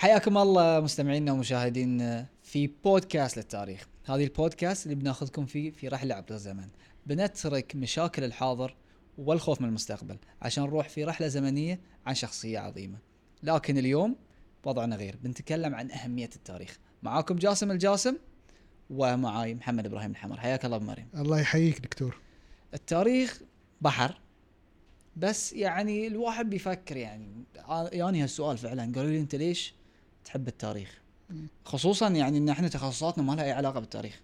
حياكم الله مستمعينا ومشاهدينا في بودكاست للتاريخ. هذه البودكاست اللي بناخذكم فيه في رحله عبر الزمن. بنترك مشاكل الحاضر والخوف من المستقبل عشان نروح في رحلة زمنية عن شخصية عظيمة. لكن اليوم وضعنا غير. بنتكلم عن أهمية التاريخ. معاكم جاسم الجاسم ومعاي محمد إبراهيم الحمر. حياك الله بمريم الله يحييك دكتور. التاريخ بحر بس يعني الواحد بيفكر يعني يعني هالسؤال فعلا. قالوا لي أنت ليش تحب التاريخ. خصوصا يعني إن إحنا تخصصاتنا ما لها أي علاقة بالتاريخ.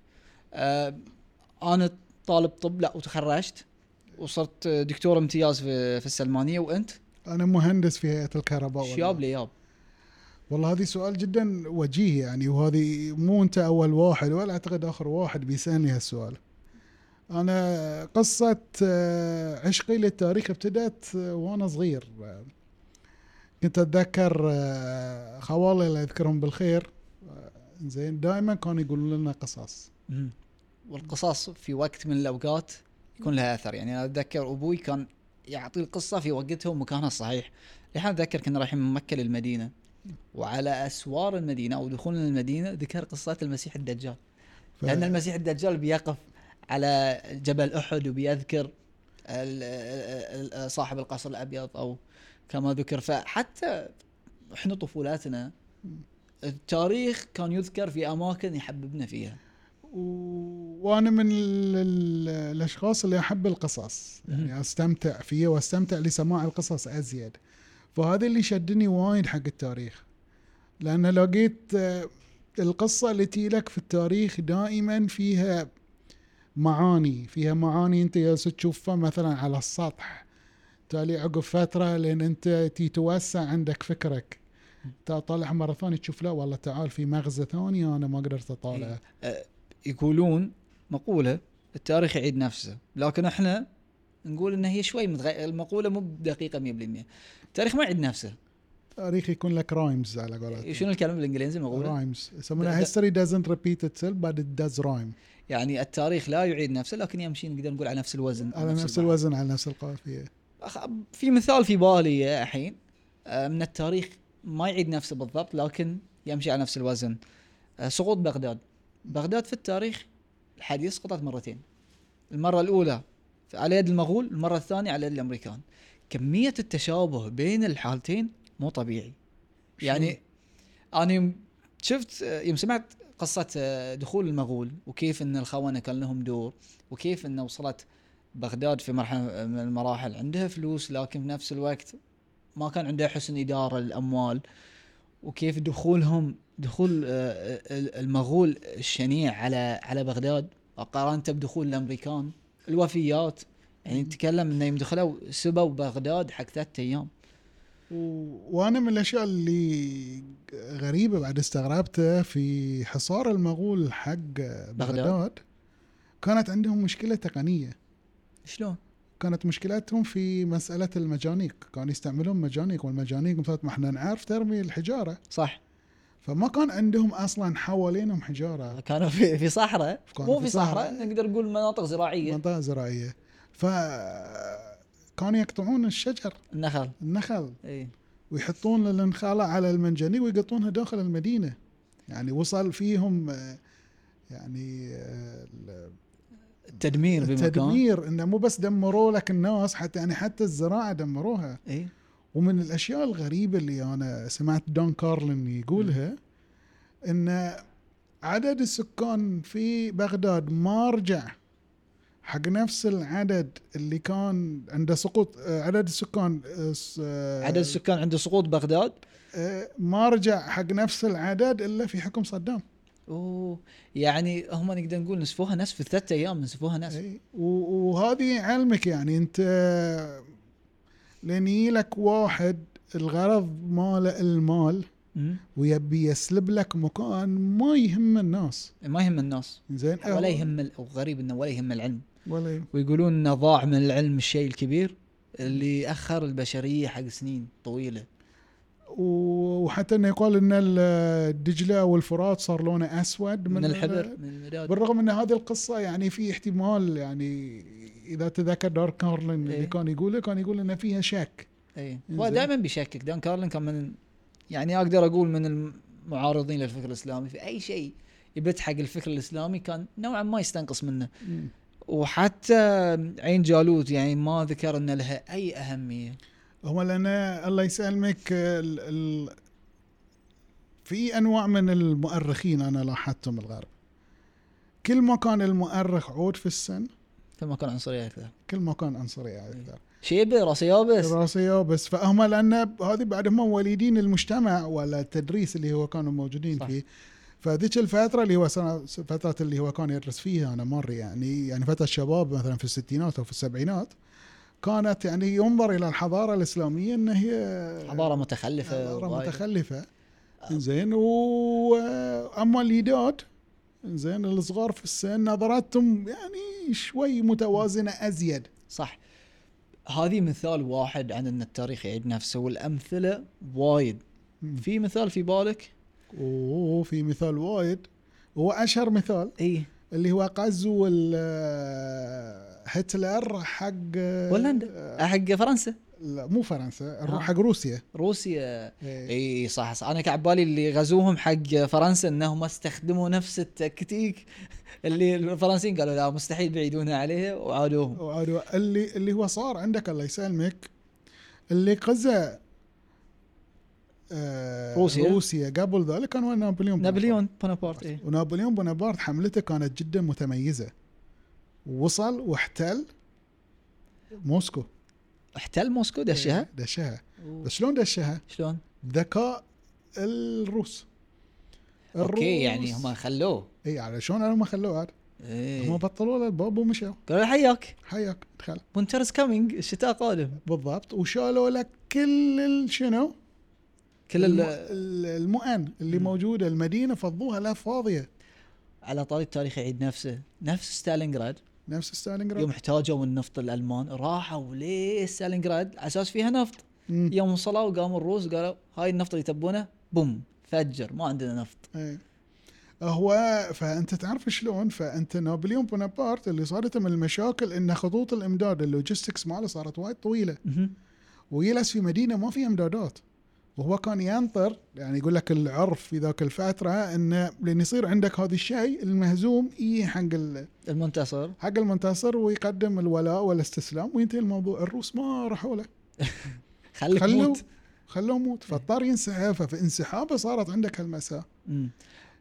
آه أنا طالب طب لا وتخرجت وصرت دكتور امتياز في, في السلمانية وأنت؟ أنا مهندس في هيئة الكهرباء شياب لياب. والله هذه سؤال جدا وجيه يعني وهذه مو أنت أول واحد ولا أعتقد آخر واحد بيسألني هالسؤال. أنا قصة آه، عشقي للتاريخ ابتدت آه، وأنا صغير. كنت أتذكر آه، خوالي الله يذكرهم بالخير. زين دائما كانوا يقولون لنا قصص والقصص في وقت من الأوقات يكون لها أثر. يعني أنا أتذكر أبوي كان يعطي القصة في وقتها ومكانها الصحيح لحين أتذكر كنا رايحين من مكة للمدينة. وعلى أسوار المدينة أو دخول المدينة ذكر قصه المسيح الدجال. ف... لأن المسيح الدجال بيقف على جبل أحد وبيذكر صاحب القصر الأبيض أو كما ذكر. فحتى إحنا طفولاتنا التاريخ كان يذكر في أماكن يحببنا فيها. وأنا من الأشخاص اللي أحب القصص. يعني أستمتع فيه وأستمتع لسماع القصص أزيد. فهذا اللي شدني وايد حق التاريخ. لأن لقيت القصة اللي لك في التاريخ دائما فيها معاني فيها معاني أنت جالس تشوفها مثلا على السطح. تالي عقب فترة لأن أنت تتوسع عندك فكرك. تطالع مرة ثانية تشوف لا والله تعال في مغزى ثاني أنا ما قدرت أطالعه. إيه. يقولون مقولة التاريخ يعيد نفسه لكن إحنا نقول إن هي شوي متغير المقولة مو بدقيقة 100% التاريخ ما يعيد نفسه. تاريخ يكون لك رايمز على قولتهم. شنو الكلام بالإنجليزي المقوله؟ رايمز يسمونها history doesn't repeat itself but it does rhyme. يعني التاريخ لا يعيد نفسه لكن يمشي نقدر نقول على نفس الوزن على نفس, نفس الوزن على نفس القافية. في مثال في بالي الحين آه، من التاريخ ما يعيد نفسه بالضبط لكن يمشي على نفس الوزن. آه، سقوط بغداد. بغداد في التاريخ الحديث سقطت مرتين. المرة الأولى على يد المغول المرة الثانية على يد الأمريكان. كمية التشابه بين الحالتين مو طبيعي. يعني أنا شفت يوم سمعت قصة دخول المغول وكيف أن الخونة كان لهم دور وكيف أن وصلت بغداد في مرحلة من المراحل عندها فلوس لكن في نفس الوقت ما كان عندها حسن إدارة للأموال. وكيف دخولهم دخول آه، المغول الشنيع على على بغداد؟ قارنته بدخول الأمريكان الوفيات. يعني نتكلم انه يوم دخلوا سبوا بغداد حق ثلاثة أيام. وأنا من الأشياء اللي غريبة بعد استغربته في حصار المغول حق بغداد, بغداد كانت عندهم مشكلة تقنية. شلون؟ كانت مشكلتهم في مسألة المجانيق. كانوا يستعملون مجانيق والمجانيق مثل ما إحنا نعرف ترمي الحجارة. صح. فما كان عندهم أصلا حوالينهم حجارة. كانوا في في صحراء. مو في صحراء. نقدر نقول مناطق زراعية. مناطق زراعية. ف كانوا يقطعون الشجر. النخل. النخل. اي ويحطون النخاله على المنجنيق ويقطونها داخل المدينة. يعني وصل فيهم يعني التدمير بمكان؟ التدمير إنه مو بس دمروا لك الناس حتى يعني حتى الزراعة دمروها. إي. ومن الأشياء الغريبة اللي أنا سمعت دون كارلين يقولها إن عدد السكان في بغداد ما رجع. حق نفس العدد اللي كان عنده سقوط عدد السكان عدد السكان عند سقوط بغداد؟ ما رجع حق نفس العدد إلا في حكم صدام. أوه يعني هم نقدر نقول نسفوها نسف في ثلاثة أيام نسفوها نسف وهذه علمك يعني أنت لأن لك واحد الغرض ماله المال ويبي يسلب لك مكان ما يهم الناس. ما يهم الناس. زين ولا يهم وغريب إنه ولا يهم العلم. ولا يهم. ويقولون انه ضاع من العلم الشيء الكبير اللي أخر البشرية حق سنين طويلة. وحتى إنه يقال إن الدجلة والفرات صار لونه أسود من, من الحبر من المداد بالرغم إن هذه القصة يعني في احتمال يعني إذا تذكر دار كارلين إيه؟ اللي كان يقوله كان يقول ان فيها شك. اي هو دائما بيشكك. دان كارلين كان من يعني أقدر أقول من المعارضين للفكر الإسلامي. في أي شيء يبت حق الفكر الإسلامي كان نوعا ما يستنقص منه. وحتى عين جالوت يعني ما ذكر إن لها أي أهمية. هو لأن الله يسلمك ال ال في أنواع من المؤرخين أنا لاحظتهم الغرب. كل ما كان المؤرخ عود في السن كما كان عنصرية أكثر. كل ما كان عنصري أكثر. شيبة راسي يابس دراسيه بس فهم لأن هذه بعد هم وليدين المجتمع ولا التدريس اللي هو كانوا موجودين صح. فيه. فذيك الفترة اللي هو فترة اللي هو كان يدرس فيها أنا مر يعني يعني فترة الشباب مثلا في الستينات أو في السبعينات كانت يعني ينظر إلى الحضارة الإسلامية إن هي حضارة متخلفة حضارة. متخلفة. زين وأما اليداد زين الصغار في السن نظرتهم يعني شوي متوازنة أزيد. صح. هذه مثال واحد عن إن التاريخ يعيد نفسه والأمثلة وايد. في مثال في بالك؟ وفي مثال وايد. هو أشهر مثال. إي. اللي هو غزو ال- هتلر حق هولندا. حق فرنسا. لا مو فرنسا آه. نروح حق روسيا. روسيا. إيه. إي صح, صح. أنا بالي اللي غزوهم حق فرنسا إنهم استخدموا نفس التكتيك اللي الفرنسيين قالوا لا مستحيل بعيدونها عليها وعادوهم. وعادوا. اللي اللي هو صار عندك الله يسلمك اللي غزا آه روسيا. روسيا قبل ذلك كان هو نابليون نابليون بونابرت إي. بونابرت. ونابليون بونابرت حملته كانت جدا متميزة. وصل واحتل موسكو. احتل موسكو؟ دشها؟ إيه، دشها. بس شلون دشها؟ شلون؟ ذكاء الروس. أوكي يعني هم خلوه. اي على شلون هم خلوه عاد؟ هم إيه بطلوا له الباب ومشوا. قالوا حياك. حياك دخل. winter's coming الشتاء قادم. بالضبط. وشالوا لك كل شنو؟ كل الم- ال- ال- المؤن اللي مم. موجودة المدينة فضوها لا فاضية. على طاري التاريخ يعيد نفسه. نفس ستالينغراد. نفس ستالينغراد. يوم احتاجوا النفط الألمان راحوا ليه ستالينغراد؟ على أساس فيها نفط. مم. يوم وصلوا وقاموا الروس قالوا هاي النفط اللي تبونه بوم فجر ما عندنا نفط. إيه. هو فأنت تعرف شلون؟ فأنت نابليون بونابرت اللي صارت من المشاكل إن خطوط الإمداد ال logistics ماله صارت وايد طويلة. مهم. ويجلس في مدينة ما فيها إمدادات. وهو كان ينطر يعني يقول لك العرف في ذاك الفترة إنه لأن يصير عندك هذا الشيء المهزوم يجي حق ال- المنتصر. حق المنتصر ويقدم الولاء والاستسلام وينتهي الموضوع. الروس ما راحوا له. خلوه موت خلوه موت فاضطر ينسحب ففي انسحابه صارت عندك هالمساء.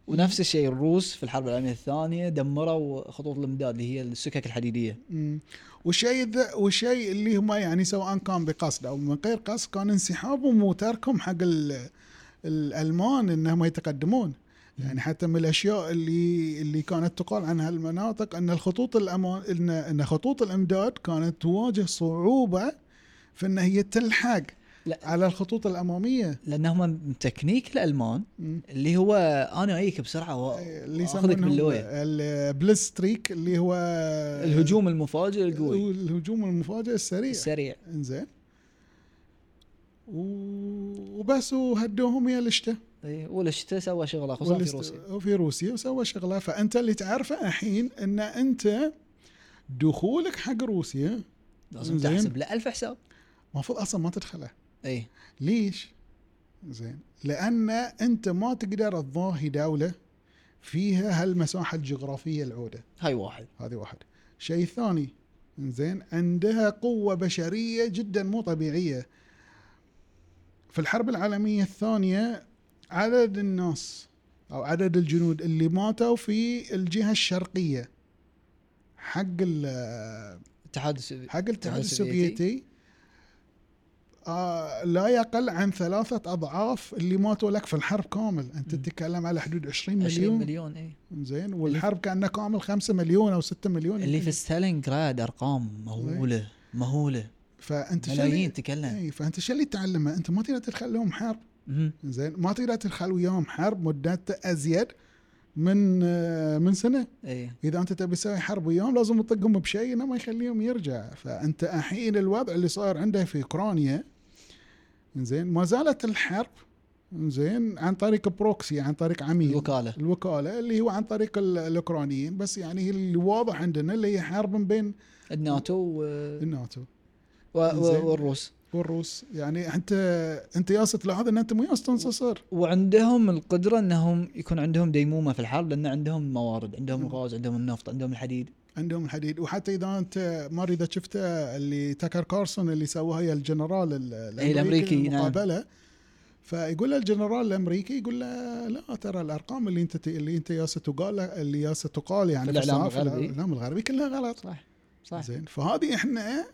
ونفس الشيء الروس في الحرب العالمية الثانية دمروا خطوط الامداد اللي هي السكك الحديدية. مم. والشيء والشيء اللي هم يعني سواء كان بقصد أو من غير قصد كان انسحابهم وتركهم حق ال- الألمان إنهم يتقدمون. يعني حتى من الأشياء اللي اللي كانت تقال عن هالمناطق إن الخطوط الأمان ان إن خطوط الإمداد كانت تواجه صعوبة في إن هي تلحق. لا. على الخطوط الأمامية. لانهم من تكنيك الألمان مم. اللي هو أنا اجيك بسرعة و- اللي وأخذك يسمونهم باللويه ال blitzkrieg اللي هو الهجوم المفاجئ القوي. الهجوم المفاجئ السريع. السريع. إنزين. و- وبس وهدوهم يا الشتاء إي، والشتاء سوى شغلة خصوصا في روسيا. وفي روسيا وسوى شغلة. فأنت اللي تعرفه الحين إن أنت دخولك حق روسيا. لازم. تحسب له ألف حساب. المفروض أصلا ما تدخله. اي ليش؟ زين. لأن أنت ما تقدر تضاهي دولة فيها هالمساحة الجغرافية العودة. هاي واحد. هذه واحد. شيء ثاني زين عندها قوة بشرية جدا مو طبيعية. في الحرب العالمية الثانية عدد الناس أو عدد الجنود اللي ماتوا في الجهة الشرقية حق ال- الاتحاد السوفيتي حق الاتحاد السوفيتي. آه لا يقل عن ثلاثة أضعاف اللي ماتوا لك في الحرب كامل. أنت. تتكلم على حدود 20 20 مليون. مليون اي زين والحرب كأنها كامل 5 مليون أو 6 مليون. اللي في ستالينغراد أرقام مهولة مهولة. فأنت شو ملايين اللي تكلم اي فأنت شو اللي تعلمه؟ أنت ما تقدر تدخل لهم حرب. زين ما تقدر تدخل وياهم حرب مدتها أزيد من آه، من سنة. اي إذا أنت تبي تسوي حرب وياهم لازم تطقهم بشيء إنه ما يخليهم يرجع. فأنت الحين الوضع اللي صاير عنده في أوكرانيا زين؟ ما زالت الحرب زين؟ عن طريق proxy عن طريق عميل. الوكالة. الوكالة اللي هو عن طريق ال- الأوكرانيين. بس يعني هي اللي واضح عندنا اللي هي حرب بين الناتو و... الناتو. و... و... والروس. والروس. يعني انت أنت ياس تلاحظ إن أنت مو ياس تنتصر وعندهم القدرة إنهم يكون عندهم ديمومة في الحرب لأن عندهم موارد عندهم مم. الغاز عندهم النفط عندهم الحديد. عندهم الحديد. وحتى إذا أنت ما إذا شفته اللي تاكر كارسون اللي سواها هي الجنرال ال- إيه، الأمريكي، نعم. المقابلة فيقول له الجنرال الأمريكي يقول له لا ترى الأرقام اللي أنت اللي أنت ياس تقال اللي ياس تقال يعني في الصحافة- الغربي. الإعلام الغربي كلها غلط. صح صح زين فهذه إحنا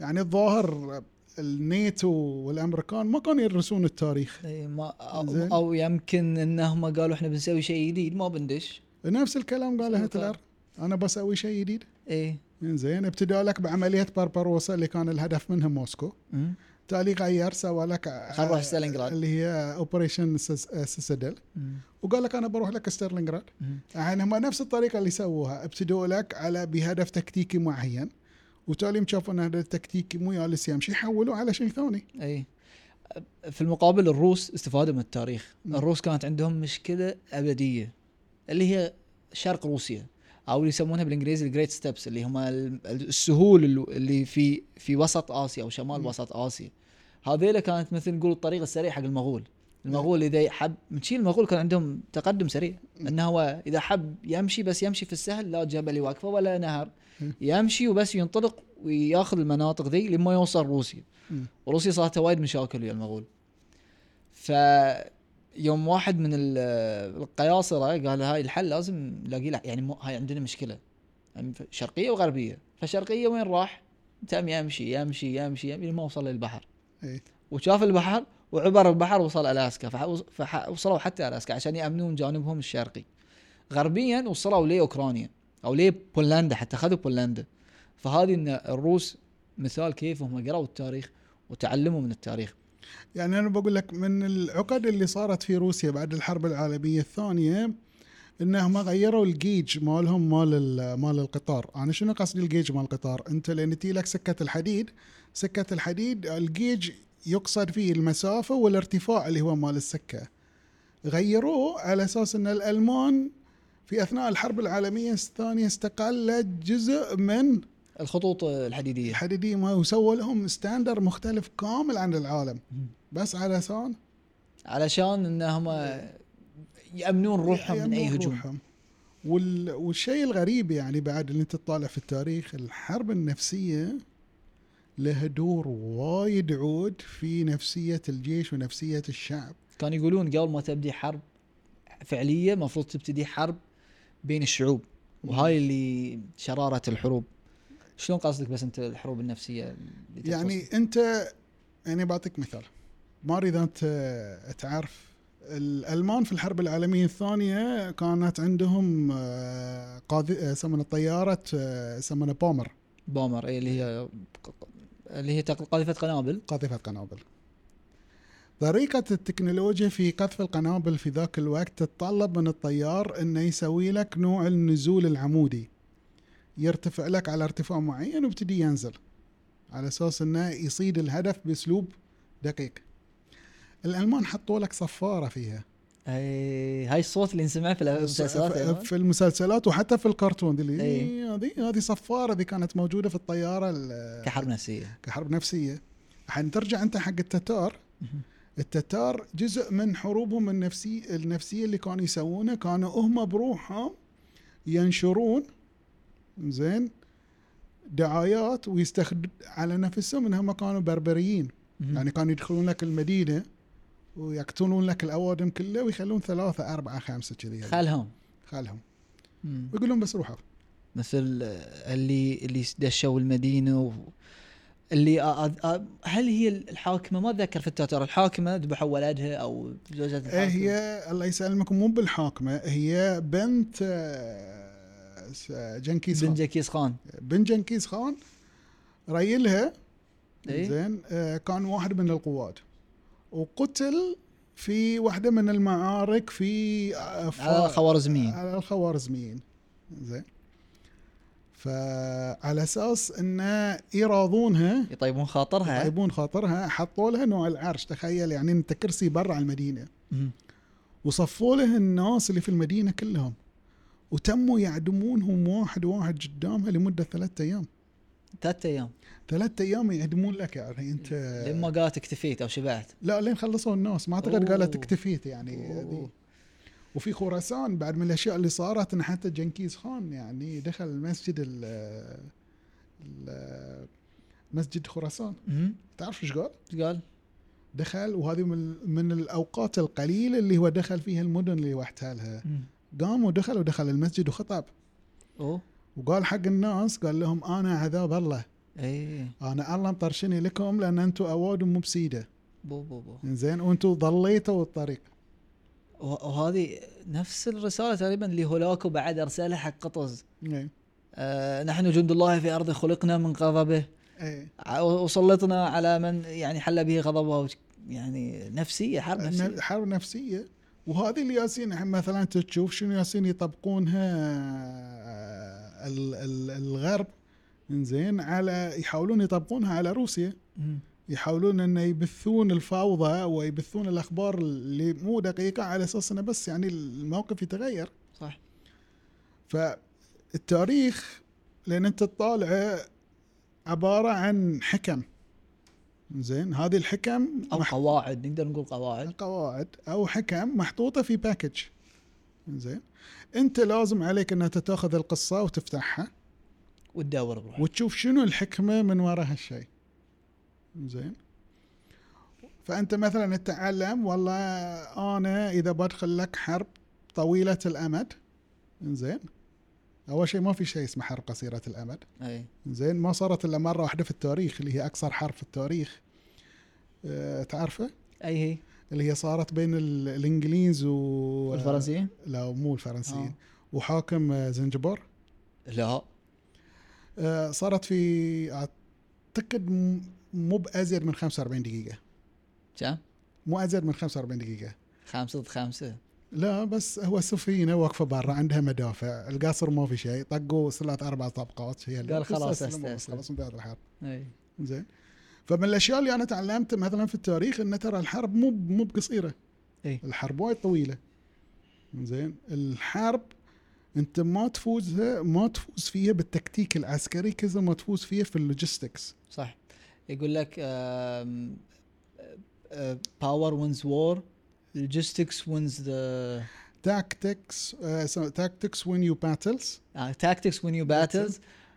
يعني الظاهر النيتو والأمريكان ما كانوا يدرسون التاريخ. إيه، ما أو. أو يمكن إنهم قالوا إحنا بنسوي شيء جديد ما بندش. نفس الكلام قاله نفس هتلر. أنا بسوي شيء جديد؟ إيه. زين ابتدى لك بعملية بربروسا اللي كان الهدف منها موسكو. مم. تالي غير سوى لك خل نروح ستالينغراد. اللي هي operation سيسدل مم. وقال لك أنا بروح لك ستالينغراد. يعني هم نفس الطريقة اللي سووها. ابتدوا لك على بهدف تكتيكي معين. وتالي شافوا إن هذا التكتيكي مو جالس يمشي حولوا على شيء ثاني. اي في المقابل الروس استفادوا من التاريخ. الروس كانت عندهم مشكلة أبدية اللي هي شرق روسيا. أو اللي يسمونها بالإنجليزي ال Great Steppes اللي هم ال- السهول اللي في في وسط آسيا أو شمال مم. وسط آسيا هذيلا كانت مثل نقول الطريق السريع حق المغول المغول إذا حب من شي المغول كان عندهم تقدم سريع إنه هو إذا حب يمشي بس يمشي في السهل لا جبل يوقفه ولا نهر. يمشي وبس ينطلق وياخذ المناطق ذي لما يوصل روسيا. وروسيا صارت وايد مشاكل ويا المغول ف يوم واحد من ال- القياصرة قال هاي الحل لازم نلاقي له يعني هاي عندنا مشكلة. يعني شرقية وغربية. فالشرقيه وين راح؟ تم يمشي يمشي يمشي يمشي ما وصل للبحر. إيه. وشاف البحر وعبر البحر وصل ألاسكا. فح- فح- وصلوا حتى ألاسكا عشان يأمنون جانبهم الشرقي. غربيا وصلوا لاوكرانيا أو لبولندا حتى أخذوا بولندا. فهذه إن الروس مثال كيف هم قرأوا التاريخ وتعلموا من التاريخ. يعني أنا بقول لك من العقد اللي صارت في روسيا بعد الحرب العالمية الثانية انهم غيروا الجيج مالهم مال ال- مال القطار، أنا شنو قصدي الجيج مال القطار؟ أنت لأن تجي لك سكة الحديد، سكة الحديد الجيج يقصد فيه المسافة والارتفاع اللي هو مال السكة. غيروه على أساس إن الألمان في أثناء الحرب العالمية الثانية استقلت جزء من الخطوط الحديدية. الحديدية ما وسووا لهم ستاندر مختلف كامل عن العالم. بس على أساس علشان إنهم يأمنون روحهم من أي يأمنون هجوم. روحهم. وال... والشيء الغريب يعني بعد اللي انت تطالع في التاريخ الحرب النفسية لها دور وايد عود في نفسية الجيش ونفسية الشعب. كانوا يقولون قبل ما تبدي حرب فعليه المفروض تبتدي حرب بين الشعوب وهاي اللي شرارة الحروب. شلون قصدك بس أنت الحروب النفسية اللي؟ يعني أنت يعني بعطيك مثال. ما اريد أنت تعرف الألمان في الحرب العالمية الثانية كانت عندهم آه، قاذ آه، يسمونها طيارة آه، يسمونها بومر. بومر اي اللي هي اللي هي قاذفة قنابل. قاذفة قنابل. طريقة التكنولوجيا في قذف القنابل في ذاك الوقت تتطلب من الطيار إنه يسوي لك نوع النزول العمودي. يرتفع لك على ارتفاع معين ويبتدي ينزل. على أساس إنه يصيد الهدف بأسلوب دقيق. الالمان حطوا لك صفارة فيها. أي هاي الصوت اللي نسمعه في المسلسلات. في المسلسلات وحتى في الكرتون. اللي. هذه هذه صفارة دي كانت موجودة في الطيارة ال- كحرب نفسية. كحرب نفسية. الحين ترجع أنت حق التتار. التتار جزء من حروبهم النفسي النفسية اللي كانوا يسوونها كانوا هم بروحهم ينشرون زين دعايات ويستخدم على نفسهم إنهم كانوا بربريين. يعني كانوا يدخلون لك المدينة ويقتلون لك الأوادم كلها ويخلون ثلاثة أربعة خمسة كذي خالهم. خالهم. مم. ويقولون بس روحوا. مثل اللي اللي دشوا المدينة و... اللي. آ... آ... هل هي الحاكمة؟ ما أتذكر في التتار الحاكمة ذبحوا ولدها أو زوجة إيه هي الله يسلمك مو بالحاكمة هي بنت جنكيز بن خان. جكيز خان. بن جنكيز خان ريلها إيه؟ زين آه، كان واحد من القوات. وقتل في واحدة من المعارك في آه، على الخوارزميين. على الخوارزميين. زين. فعلى أساس انه يراضونها يطيبون خاطرها. يطيبون خاطرها حطوا لها نوع العرش. تخيل يعني انت كرسي برا المدينة. مم. وصفوا له الناس اللي في المدينة كلهم. وتموا يعدمونهم واحد واحد قدامها لمدة ثلاثة أيام ثلاث أيام ثلاثة أيام يعدمون لك يعني أنت لين ما قالت اكتفيت أو شبعت لا لين خلصوا الناس ما أعتقد. قالت اكتفيت يعني أوه. وفي خراسان بعد من الأشياء اللي صارت إن حتى جنكيز خان يعني دخل المسجد ال ال- مسجد خراسان. تعرف إيش قال؟ إيش قال؟ دخل وهذه من من الأوقات القليلة اللي هو دخل فيها المدن اللي واحتلها مم. قام ودخل ودخل المسجد وخطب. أوه. وقال حق الناس قال لهم أنا عذاب الله. اي أنا الله مطرشني لكم لأن أنتم أوادم مو بسيدة. بو بو بو. زين وأنتم ضليتوا الطريق. وه- وهذه نفس الرسالة تقريبا اللي هولاكو بعد أرسلها حق قطز. اي آه نحن جند الله في أرض خلقنا من غضبه. اي ع- وسلطنا على من يعني حل به غضبه يعني نفسية حرب نفسية. حرب نفسية. وهذه اللي ياسين الحين مثلا تشوف شنو ياسين يطبقونها آه، ال- ال- الغرب. زين على يحاولون يطبقونها على روسيا. يحاولون أن يبثون الفوضى ويبثون الأخبار اللي مو دقيقة على أساس إنه بس يعني الموقف يتغير. صح. فالتاريخ لأن أنت تطالعه عبارة عن حكم. زين هذه الحكم أو مح- قواعد نقدر نقول قواعد. قواعد أو حكم محطوطة في باكج زين. أنت لازم عليك ان انت تاخذ القصة وتفتحها. وتدور بروحك. وتشوف شنو الحكمة من وراء هالشيء زين. فأنت مثلا تتعلم والله أنا إذا بدخل لك حرب طويلة الأمد زين. أول شيء ما في شيء اسمه حرب قصيرة الأمد. أي. زين ما صارت إلا مرة واحدة في التاريخ اللي هي اقصر حرب في التاريخ. أه تعرفه؟ أي هي. اللي هي صارت بين ال- الإنجليز و والفرنسيين لا مو الفرنسيين. آه. وحاكم آه، زنجبار. لا. آه، صارت في أعتقد مو بأزيد من 45 دقيقة. كم؟ مو أزيد من 45 دقيقة. خمسة ضد خمسة. لا بس هو سفينة واقفة برا عندها مدافع. القصر ما في شيء. طقوا ثلاث أربع طبقات. هي قال خلاص استأسلم. خلاص انتهت الحرب. أي. زين. فمن الأشياء اللي أنا تعلمت مثلا في التاريخ إن ترى الحرب مو مو بقصيرة. أي. الحرب وايد طويلة. زين. الحرب أنت ما تفوزها ما تفوز فيها بالتكتيك العسكري كذا ما تفوز فيها في ال logistics صح. يقول لك power wins war logistics wins the tactics uh, so tactics win you battles uh, tactics win you battles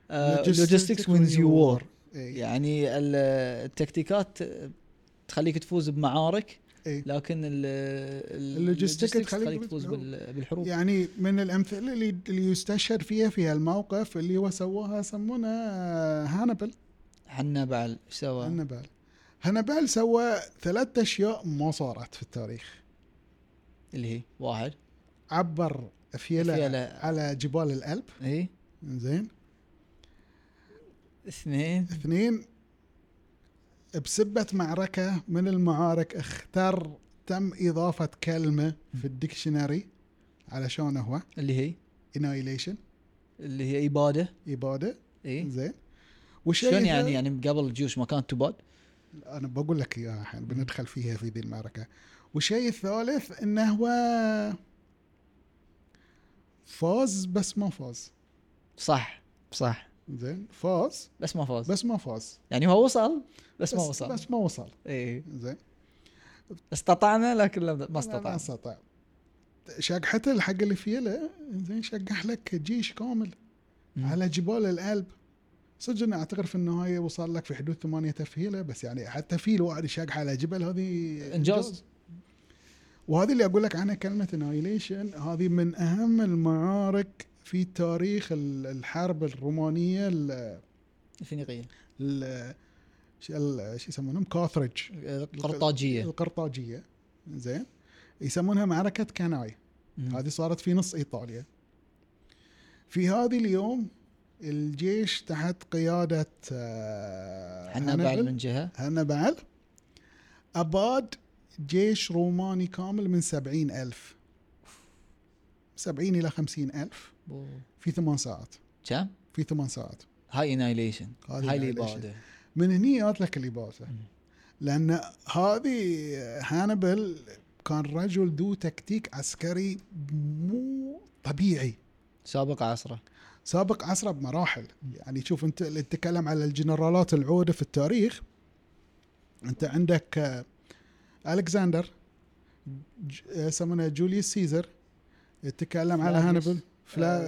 uh, Logistics logistics win wins you war. يعني ال- التكتيكات تخليك تفوز بمعارك إيه. لكن ال- ال- ال logistic ال logistics تخليك تفوز بالحروب. بال- بالحروب يعني من الأمثلة اللي اللي يستشهد فيها في هالموقف اللي هو سواها يسمونها هانبل حنبال إيش سوى؟ هانبال هانبال سوى ثلاث أشياء ما صارت في التاريخ اللي هي واحد. عبر فيلا, فيلا. على جبال الألب. إي. زين. اثنين. اثنين. بسبة معركة من المعارك اختار تم إضافة كلمة في ال dictionary علشان هو. اللي هي؟ Annihilation. اللي هي إبادة. إبادة. إي. زين. وشيء شلون يعني يعني قبل الجيوش ما كانت تباد؟ أنا بقول لك إياها الحين بندخل فيها في ذي المعركة. والشيء الثالث إنه هو فاز بس ما فاز. صح صح. زين فاز بس ما فاز. بس ما فاز. يعني هو وصل بس, ما بس, وصل. بس ما وصل. اي زين. استطعنا لكن لم- ما ما استطعنا. استطاع شقحته الحق اللي فيه له. زين شقح لك جيش كامل مم. على جبال الألب. صدق انه أعتقد في النهاية وصل لك في حدود ثمانية فيله بس يعني حتى فيل واحد يشقح على جبل هذه إنجاز. وهذه اللي أقول لك عنها كلمة annihilation هذه من أهم المعارك في تاريخ ال- الحرب الرومانية ال- الفينيقيه ال- شو يسمونهم؟ كاثرج القرطاجية. القرطاجية. زين؟ يسمونها معركة كاناي. هذه صارت في نص إيطاليا. في هذه اليوم الجيش تحت قيادة آه، حنا بعد من جهة. هنبال. أباد جيش روماني كامل من سبعين ألف. سبعين إلى خمسين ألف. بو. في ثمان ساعات. كم؟ في ثمان ساعات. هاي annihilation هاي. الاباده من هني جات لك الإبادة لأن هذه هانبل كان رجل ذو تكتيك عسكري مو طبيعي. سابق عصره. سابق عصره بمراحل. يعني شوف أنت اللي تتكلم على الجنرالات العودة في التاريخ أنت عندك ألكسندر آه، يسمونه جوليوس سيزر يتكلم على. هانبل فلا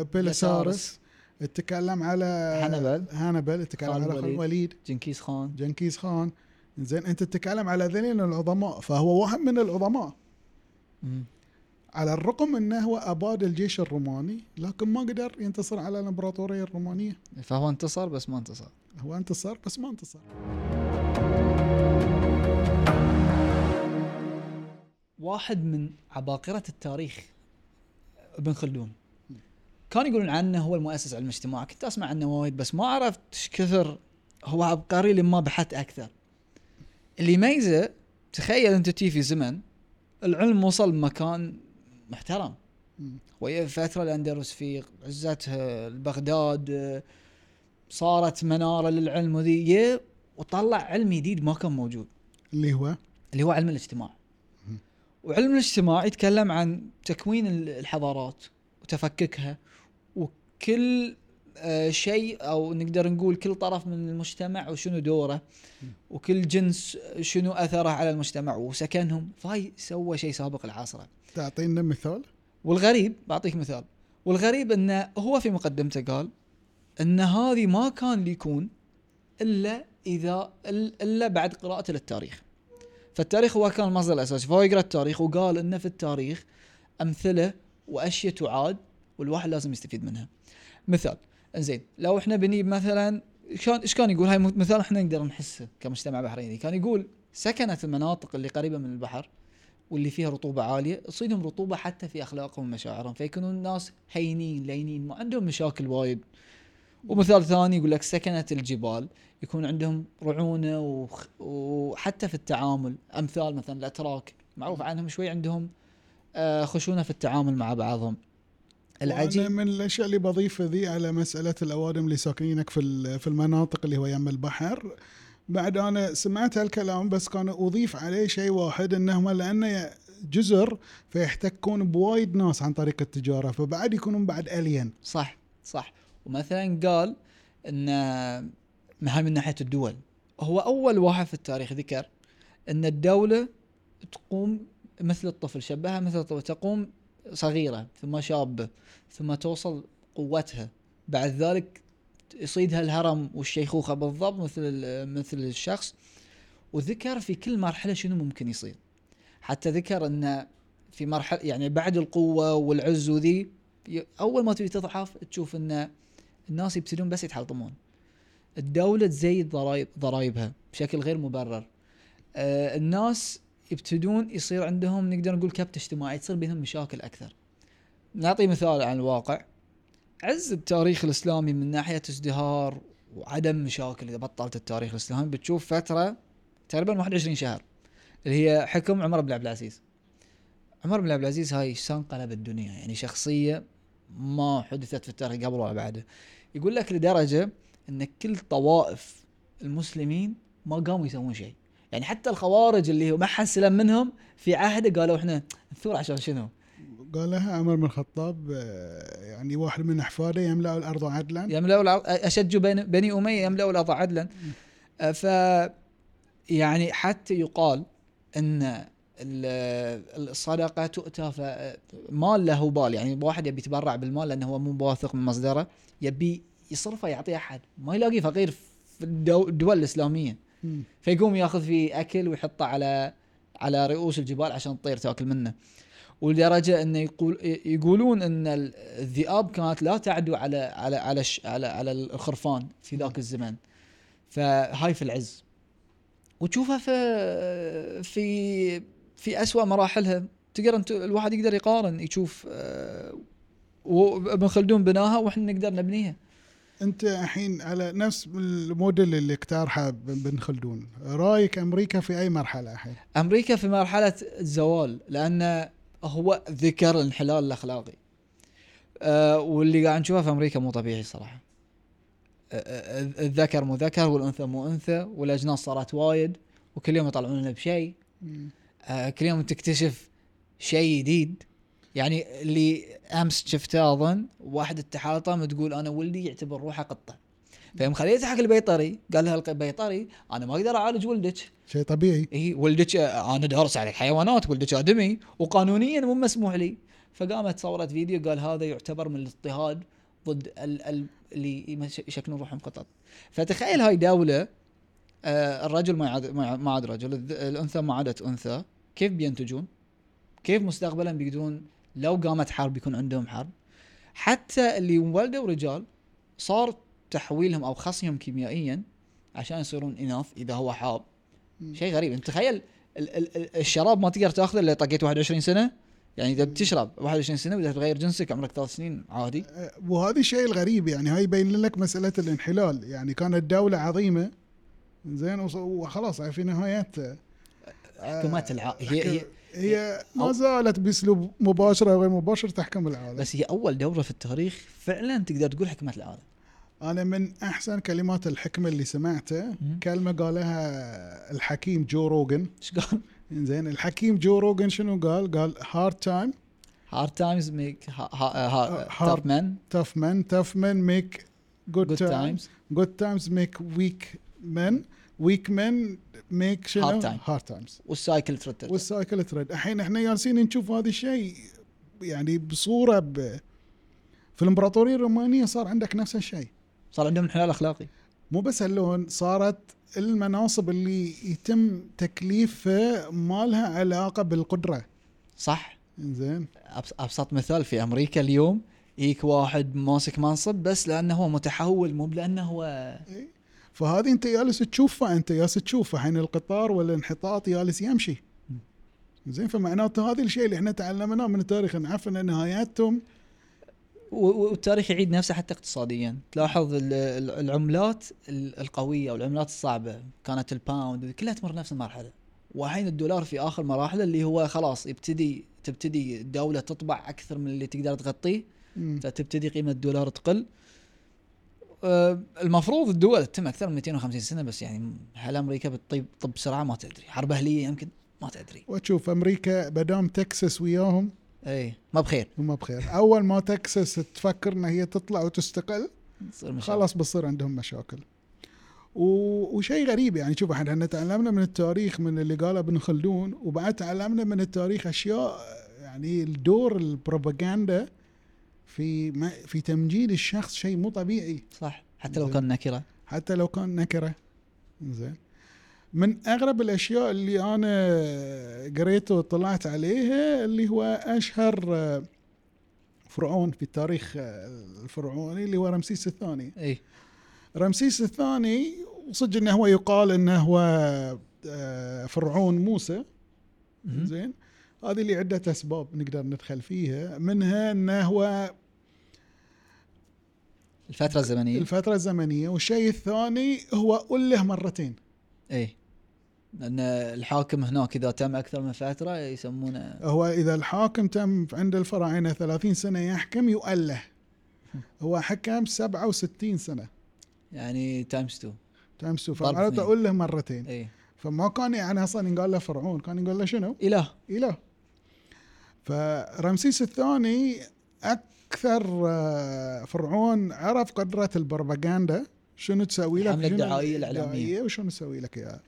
آه، بيلسارس يتكلم على هانبل. هانبل يتكلم على خالد الوليد. الوليد جنكيز خان جنكيز خان زين أنت تتكلم على ذلين العظماء فهو واحد من العظماء مم. على الرغم أنه هو أباد الجيش الروماني لكن ما قدر ينتصر على الإمبراطورية الرومانية فهو انتصر بس ما انتصر هو انتصر بس ما انتصر واحد من عباقرة التاريخ ابن خلدون. كان يقولون عنه هو المؤسس علم الاجتماع. كنت أسمع عنه وايد بس ما عرفت إيش كثر هو عبقري لما بحثت أكثر. اللي يميزه تخيل أنت تي في زمن العلم وصل مكان محترم. وهي فترة الأندلس في عزتها بغداد صارت منارة للعلم وذي وطلع علم جديد ما كان موجود. اللي هو؟ اللي هو علم الاجتماع. وعلم الاجتماع يتكلم عن تكوين ال- الحضارات وتفككها وكل آه، شيء أو نقدر نقول كل طرف من المجتمع وشنو دوره وكل جنس شنو أثره على المجتمع وسكنهم. فهاي سوى شيء سابق العصره تعطينا مثال؟ والغريب بعطيك مثال. والغريب انه هو في مقدمته قال أن هذه ما كان ليكون إلا إذا إلا بعد قراءته للتاريخ. فالتاريخ هو كان المصدر الأساسي. فهو يقرأ التاريخ وقال ان في التاريخ أمثلة وأشياء تعاد والواحد لازم يستفيد منها. مثال زين لو إحنا بنجيب مثلا كان إيش كان يقول؟ هاي مثال إحنا نقدر نحسه كمجتمع بحريني. كان يقول سكنت المناطق اللي قريبة من البحر واللي فيها رطوبة عالية تصيدهم رطوبة حتى في أخلاقهم ومشاعرهم فيكونون الناس هينين لينين ما عندهم مشاكل وايد. ومثال ثاني يقول لك سكنت الجبال يكون عندهم رعونة وخ- وحتى في التعامل أمثال مثلا الأتراك معروف عنهم شوي عندهم آه، خشونة في التعامل مع بعضهم. العجيب من الأشياء اللي بضيفها ذي على مسألة الأوادم اللي ساكنينك في في المناطق اللي هو يم البحر. بعد أنا سمعت هالكلام بس كان أضيف عليه شيء واحد انهم لأنه جزر فيحتكون بوايد ناس عن طريق التجارة فبعد يكونون بعد الين صح صح. ومثلا قال إن هاي من ناحية الدول. هو أول واحد في التاريخ ذكر إن الدولة تقوم مثل الطفل شبهها مثل الطفل تقوم صغيرة ثم شابة ثم توصل قوتها. بعد ذلك يصيدها الهرم والشيخوخة بالضبط مثل مثل الشخص. وذكر في كل مرحلة شنو ممكن يصير. حتى ذكر إن في مرحلة يعني بعد القوة والعز وذي أول ما تبي تضعف تشوف إن الناس يبتدون بس يتحطمون الدولة تزيد ضرايب ضرايبها بشكل غير مبرر. آه الناس يبتدون يصير عندهم نقدر نقول كبت اجتماعي تصير بينهم مشاكل أكثر. نعطي مثال عن الواقع. عز التاريخ الإسلامي من ناحية ازدهار وعدم مشاكل إذا بطلت التاريخ الإسلامي بتشوف فترة تقريبا 21 شهر اللي هي حكم عمر بن عبد العزيز. عمر بن عبد العزيز هاي شلون قلب الدنيا؟ يعني شخصية ما حدثت في التاريخ قبل ولا بعده. يقول لك لدرجة إن كل طوائف المسلمين ما قاموا يسوون شيء. يعني حتى الخوارج اللي هو ما حد سلم منهم في عهده قالوا إحنا نثور عشان شنو؟ قالها عمر بن الخطاب آه، يعني واحد من أحفاده يملأ الأرض عدلا. يملأوا الأرض اشج بني, أمية يملأوا الأرض عدلا. آه، ف يعني حتى يقال إن الصدقة تؤتى فمال له بال. يعني واحد يبي يتبرع بالمال لأنه هو مو واثق من مصدره يبي يصرفه يعطيه أحد. ما يلاقي فقير في الدو- الدول الإسلامية. مم. فيقوم يأخذ فيه أكل ويحطه على على رؤوس الجبال عشان الطير تأكل منه. ولدرجة انه يقول يقولون إن ال- الذئاب كانت لا تعدو على على على على, على الخرفان في ذاك الزمان فهاي في العز. وتشوفها في في في أسوأ مراحلها. تقدر انت الواحد يقدر يقارن يشوف آه، وابن خلدون بناها وإحنا نقدر نبنيها. أنت الحين على نفس الموديل اللي اقترحه بن خلدون رأيك أمريكا في أي مرحلة الحين؟ أمريكا في مرحلة الزوال لأن هو ذكر الانحلال الأخلاقي. أه واللي قاعد نشوفه في أمريكا مو طبيعي صراحة. أه، أه، الذكر مو ذكر والأنثى مو أنثى والأجناس صارت وايد وكل يوم يطلعون لنا بشيء كل يوم تكتشف شيء جديد. يعني اللي أمس شفته أظن واحد التحالطم تقول أنا ولدي يعتبر روحه قطة. فيوم خليته حق البيطري قال لها البيطري أنا ما أقدر أعالج ولدك. شيء طبيعي. اي ولدك آه، أنا دارس على حيوانات ولدك آدمي وقانونيا مو مسموح لي. فقامت صورت فيديو قال هذا يعتبر من الاضطهاد ضد ال ال اللي يشكلون روحهم قطط. فتخيل هاي دولة الرجل ما عاد ما عاد- رجل الأنثى ما عادت أنثى. كيف بينتجون؟ كيف مستقبلا بيقدرون؟ لو قامت حرب يكون عندهم حرب. حتى اللي ولدوا رجال صار تحويلهم أو خصيهم كيميائيا عشان يصيرون إناث إذا هو حاب. شيء غريب. أنت تخيل ال- ال- ال- الشراب ما تقدر تأخذه إلا طقيت 21 سنة. يعني إذا بتشرب 21 سنة واذا تغير جنسك عمرك ثلاث سنين عادي. أه، وهذا الشيء الغريب يعني. هاي يبين لك مسألة الانحلال. يعني كانت دولة عظيمة زين وخلاص في نهايتها حكومات الع... هي هي هي ما زالت بأسلوب مباشر أو غير مباشر تحكم العالم. بس هي أول دورة في التاريخ فعلا تقدر تقول حكمت العالم. أنا من أحسن كلمات الحكمة اللي سمعته مم. كلمة قالها الحكيم جو روجن إيش قال؟ زين الحكيم جو روجن شنو قال؟ قال hard time hard times make hard men tough men. tough men. Make good, جود times. تايمز good times make weak men weak men make شنو Hard time. hard times. وال cycle ترد وال cycle ترد الحين إحنا جالسين نشوف هذا الشيء يعني بصورة ب... في الإمبراطورية الرومانية صار عندك نفس الشيء. صار عندهم انحلال أخلاقي. مو بس هاللون صارت المناصب اللي يتم تكليفها ما لها علاقة بالقدرة. صح. زين أبسط مثال في أمريكا اليوم يجيك واحد ماسك منصب بس لأنه هو متحول مو لأنه هو فهذه انت جالس تشوفها انت جالس تشوفها. حين القطار والانحطاط جالس يمشي. زين فمعناته هذا الشيء اللي إحنا تعلمناه من التاريخ نعرف ان نهاياتهم. والتاريخ يعيد نفسه حتى اقتصاديا. تلاحظ ال- ال- العملات ال- القوية أو العملات الصعبة. كانت الباوند كلها تمر نفس المرحلة. والحين الدولار في آخر مراحله اللي هو خلاص يبتدي تبتدي الدولة تطبع أكثر من اللي تقدر تغطيه. فتبتدي قيمة الدولار تقل. المفروض الدول تتم أكثر من 250 سنة بس يعني هل أمريكا بتطيب طب بسرعة؟ ما تدري. حرب أهلية يمكن؟ ما تدري. وتشوف أمريكا بدام تكساس وياهم اي ما بخير. هم بخير. أول ما تكساس تفكر إن هي تطلع وتستقل. خلاص بصير عندهم مشاكل. وشيء غريب يعني. شوف إحنا تعلمنا من التاريخ من اللي قاله ابن خلدون وبعد تعلمنا من التاريخ أشياء يعني الدور البروباغندا في ما في تمجيد الشخص شيء مو طبيعي. صح. حتى لو. كان نكرة. حتى لو كان نكرة. زين. من أغرب الأشياء اللي أنا قريته وطلعت عليها اللي هو أشهر آه، فرعون في التاريخ آه، الفرعوني اللي هو رمسيس الثاني. إي. رمسيس الثاني وصدق إنه هو يقال إنه هو آه، فرعون موسى. زين. هذه اللي عدة أسباب نقدر ندخل فيها. منها إنه هو الفترة الزمنية. الفترة الزمنية. والشيء الثاني هو أله مرتين. اي لأن الحاكم هناك إذا تم أكثر من فترة يسمونه هو إذا الحاكم تم عند الفراعنة 30 سنة يحكم يؤله. هو حكم 67 سنة. يعني times 2 times two فمعناته. أله مرتين. اي فما كان يعني أصلا ينقال له فرعون كان ينقال له شنو؟ إله. إله. فرمسيس الثاني أكثر آه، فرعون عرف قدرة البروباغندا شنو تسوي لك؟ الدعائية الإعلامية. الدعائية وشنو تسوي لك إياها؟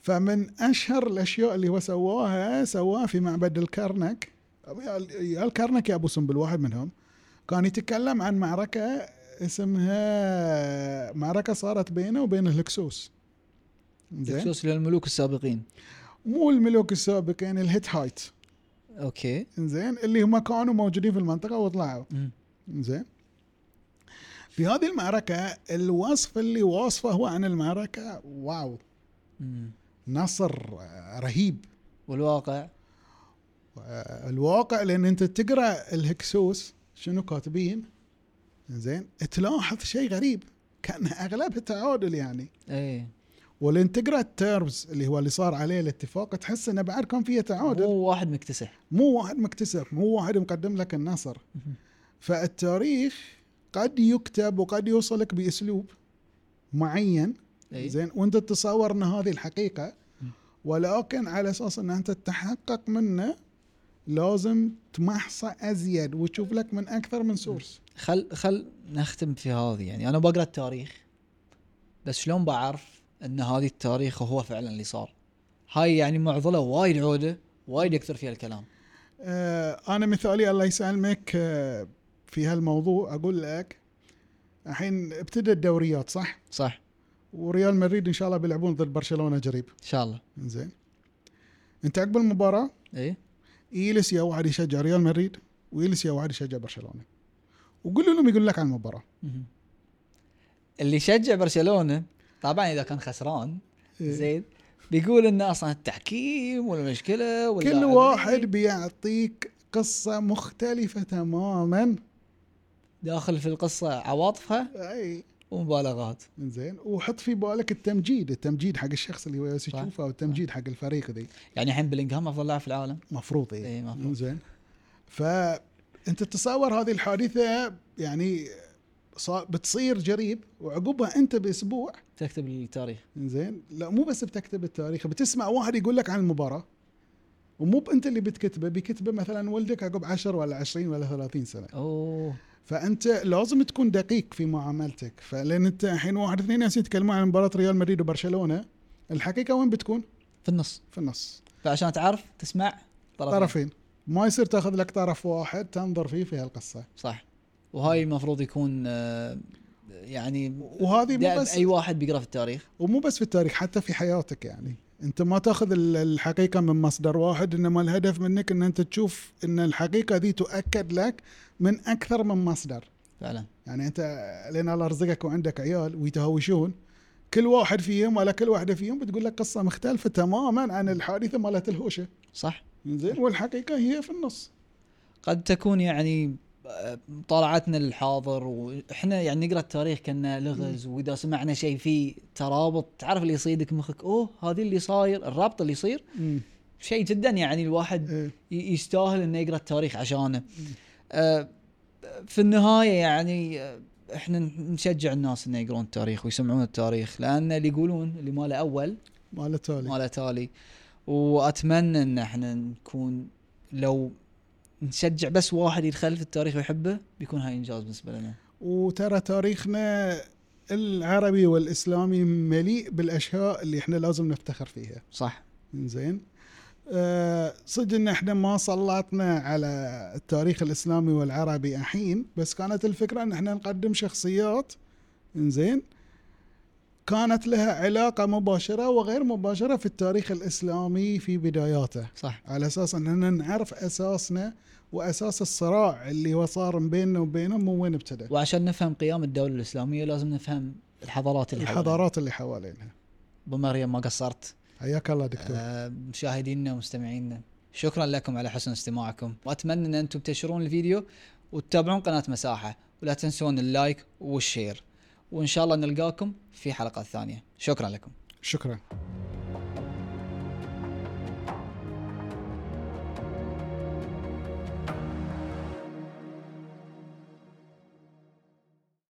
فمن أشهر الأشياء اللي هو سواها سواها في معبد الكرنك. يا الكرنك يا أبو سنبل واحد منهم. كان يتكلم عن معركة اسمها معركة صارت بينه وبين الهكسوس. بخصوص للملوك السابقين. مو الملوك السابقين ال Hittite. okay. زين اللي هم كانوا موجودين في المنطقة وطلعوا. زين في هذه المعركة الوصف اللي وصفه هو عن المعركة wow. مم. نصر آه، رهيب. والواقع؟ آه، الواقع لأن أنت تقرأ الهكسوس شنو كاتبين؟ زين تلاحظ شيء غريب. كان أغلبها تعادل يعني. اي ولين تقرا التيرمز اللي هو اللي صار عليه الاتفاق تحس إنه بعد كان فيه تعادل. مو واحد مكتسح. مو واحد مكتسب مو واحد مقدم لك النصر. فالتاريخ قد يكتب وقد يوصلك بأسلوب معين. زين وانت تتصور إن هذه الحقيقة. ولكن على أساس إن أنت تتحقق منه لازم تمحصه أزيد وتشوف لك من أكثر من سورس خل خل نختم في هذه. يعني أنا بقرأ التاريخ بس شلون بعرف أن هذه التاريخ هو فعلا اللي صار. هاي يعني معضلة وايد عودة وايد يكثر فيها الكلام. آه أنا مثالي الله يسلمك آه في هالموضوع أقول لك الحين ابتدى الدوريات صح؟ صح. وريال مدريد إن شاء الله بيلعبون ضد برشلونة قريب. إن شاء الله. زين أنت عقب المباراة؟ اي يجلس يا واحد يشجع ريال مدريد ويجلس يا واحد يشجع برشلونة. وقول لهم يقول لك عن المباراة. اللي يشجع برشلونة طبعا إذا كان خسران إيه. زين. بيقول ان أصلا التحكيم والمشكلة كل واللاعبين. واحد بيعطيك قصة مختلفة تماما. داخل في القصة عواطفها أي. ومبالغات. زين وحط في بالك التمجيد التمجيد حق الشخص اللي هو. يشوفه والتمجيد حق الفريق ذي. يعني الحين بلينغهام أفضل لاعب في العالم. مفروض اي مفروض. زين فأنت تتصور هذه الحادثة يعني بتصير قريب وعقبها انت بأسبوع. تكتب التاريخ. زين. لا مو بس بتكتب التاريخ بتسمع واحد يقول لك عن المباراة ومو انت اللي بتكتبه بيكتبه مثلا ولدك عقب 10 ولا 20 ولا 30 سنة. أوه. فأنت لازم تكون دقيق في معاملتك. فلأن أنت الحين واحد اثنين ناس يتكلمون عن مباراة ريال مدريد وبرشلونة الحقيقة وين بتكون؟ في النص. في النص. فعشان تعرف تسمع طرفين. طرفين. ما يصير تاخذ لك طرف واحد تنظر فيه في هالقصة. صح. وهاي المفروض يكون آه، يعني وهذه مو بس أي واحد بيقرأ في التاريخ. ومو بس في التاريخ حتى في حياتك يعني. أنت ما تأخذ ال- الحقيقة من مصدر واحد إنما الهدف منك إن أنت تشوف إن الحقيقة ذي تؤكد لك من أكثر من مصدر. فعلا. يعني أنت لين الله رزقك وعندك عيال ويتهاوشون كل واحد فيهم ولا كل واحدة فيهم بتقول لك قصة مختلفة تماما عن الحادثة مالت الهوشة. صح. زين والحقيقة هي في النص. قد تكون يعني طالعتنا للحاضر وإحنا يعني نقرأ التاريخ كنا لغز وإذا سمعنا شيء فيه ترابط تعرف اللي يصيدك مخك أوه هذه اللي صاير الرابط اللي يصير. شيء جدا يعني الواحد إيه. يستاهل إنه يقرأ التاريخ عشانه. آه، في النهاية يعني آه، إحنا نشجع الناس إنه يقرون التاريخ ويسمعون التاريخ لأن اللي يقولون اللي ما له أول مال التالي ما له تالي وأتمنى إن إحنا نكون لو نشجع بس واحد يدخل في التاريخ ويحبه بيكون هاي إنجاز بالنسبة لنا. وترى تاريخنا العربي والإسلامي مليء بالأشياء اللي إحنا لازم نفتخر فيها. صح. زين أه صدق إن إحنا ما سلطنا على التاريخ الإسلامي والعربي الحين بس كانت الفكرة إن إحنا نقدم شخصيات. زين كانت لها علاقة مباشرة وغير مباشرة في التاريخ الإسلامي في بداياته. صح. على أساس أننا نعرف أساسنا وأساس الصراع اللي هو صار بيننا وبينهم وين ابتدى وعشان نفهم قيام الدولة الإسلامية لازم نفهم الحضارات اللي. الحضارات اللي حوالينها أبو مريم ما قصرت؟ حياك الله دكتور. آه، مشاهدينا ومستمعينا شكرا لكم على حسن استماعكم. وأتمنى أن أنتم تنشرون الفيديو وتتابعون قناة مساحة ولا تنسون اللايك والشير. وإن شاء الله نلقاكم في حلقات ثانية. شكرا لكم. شكرا.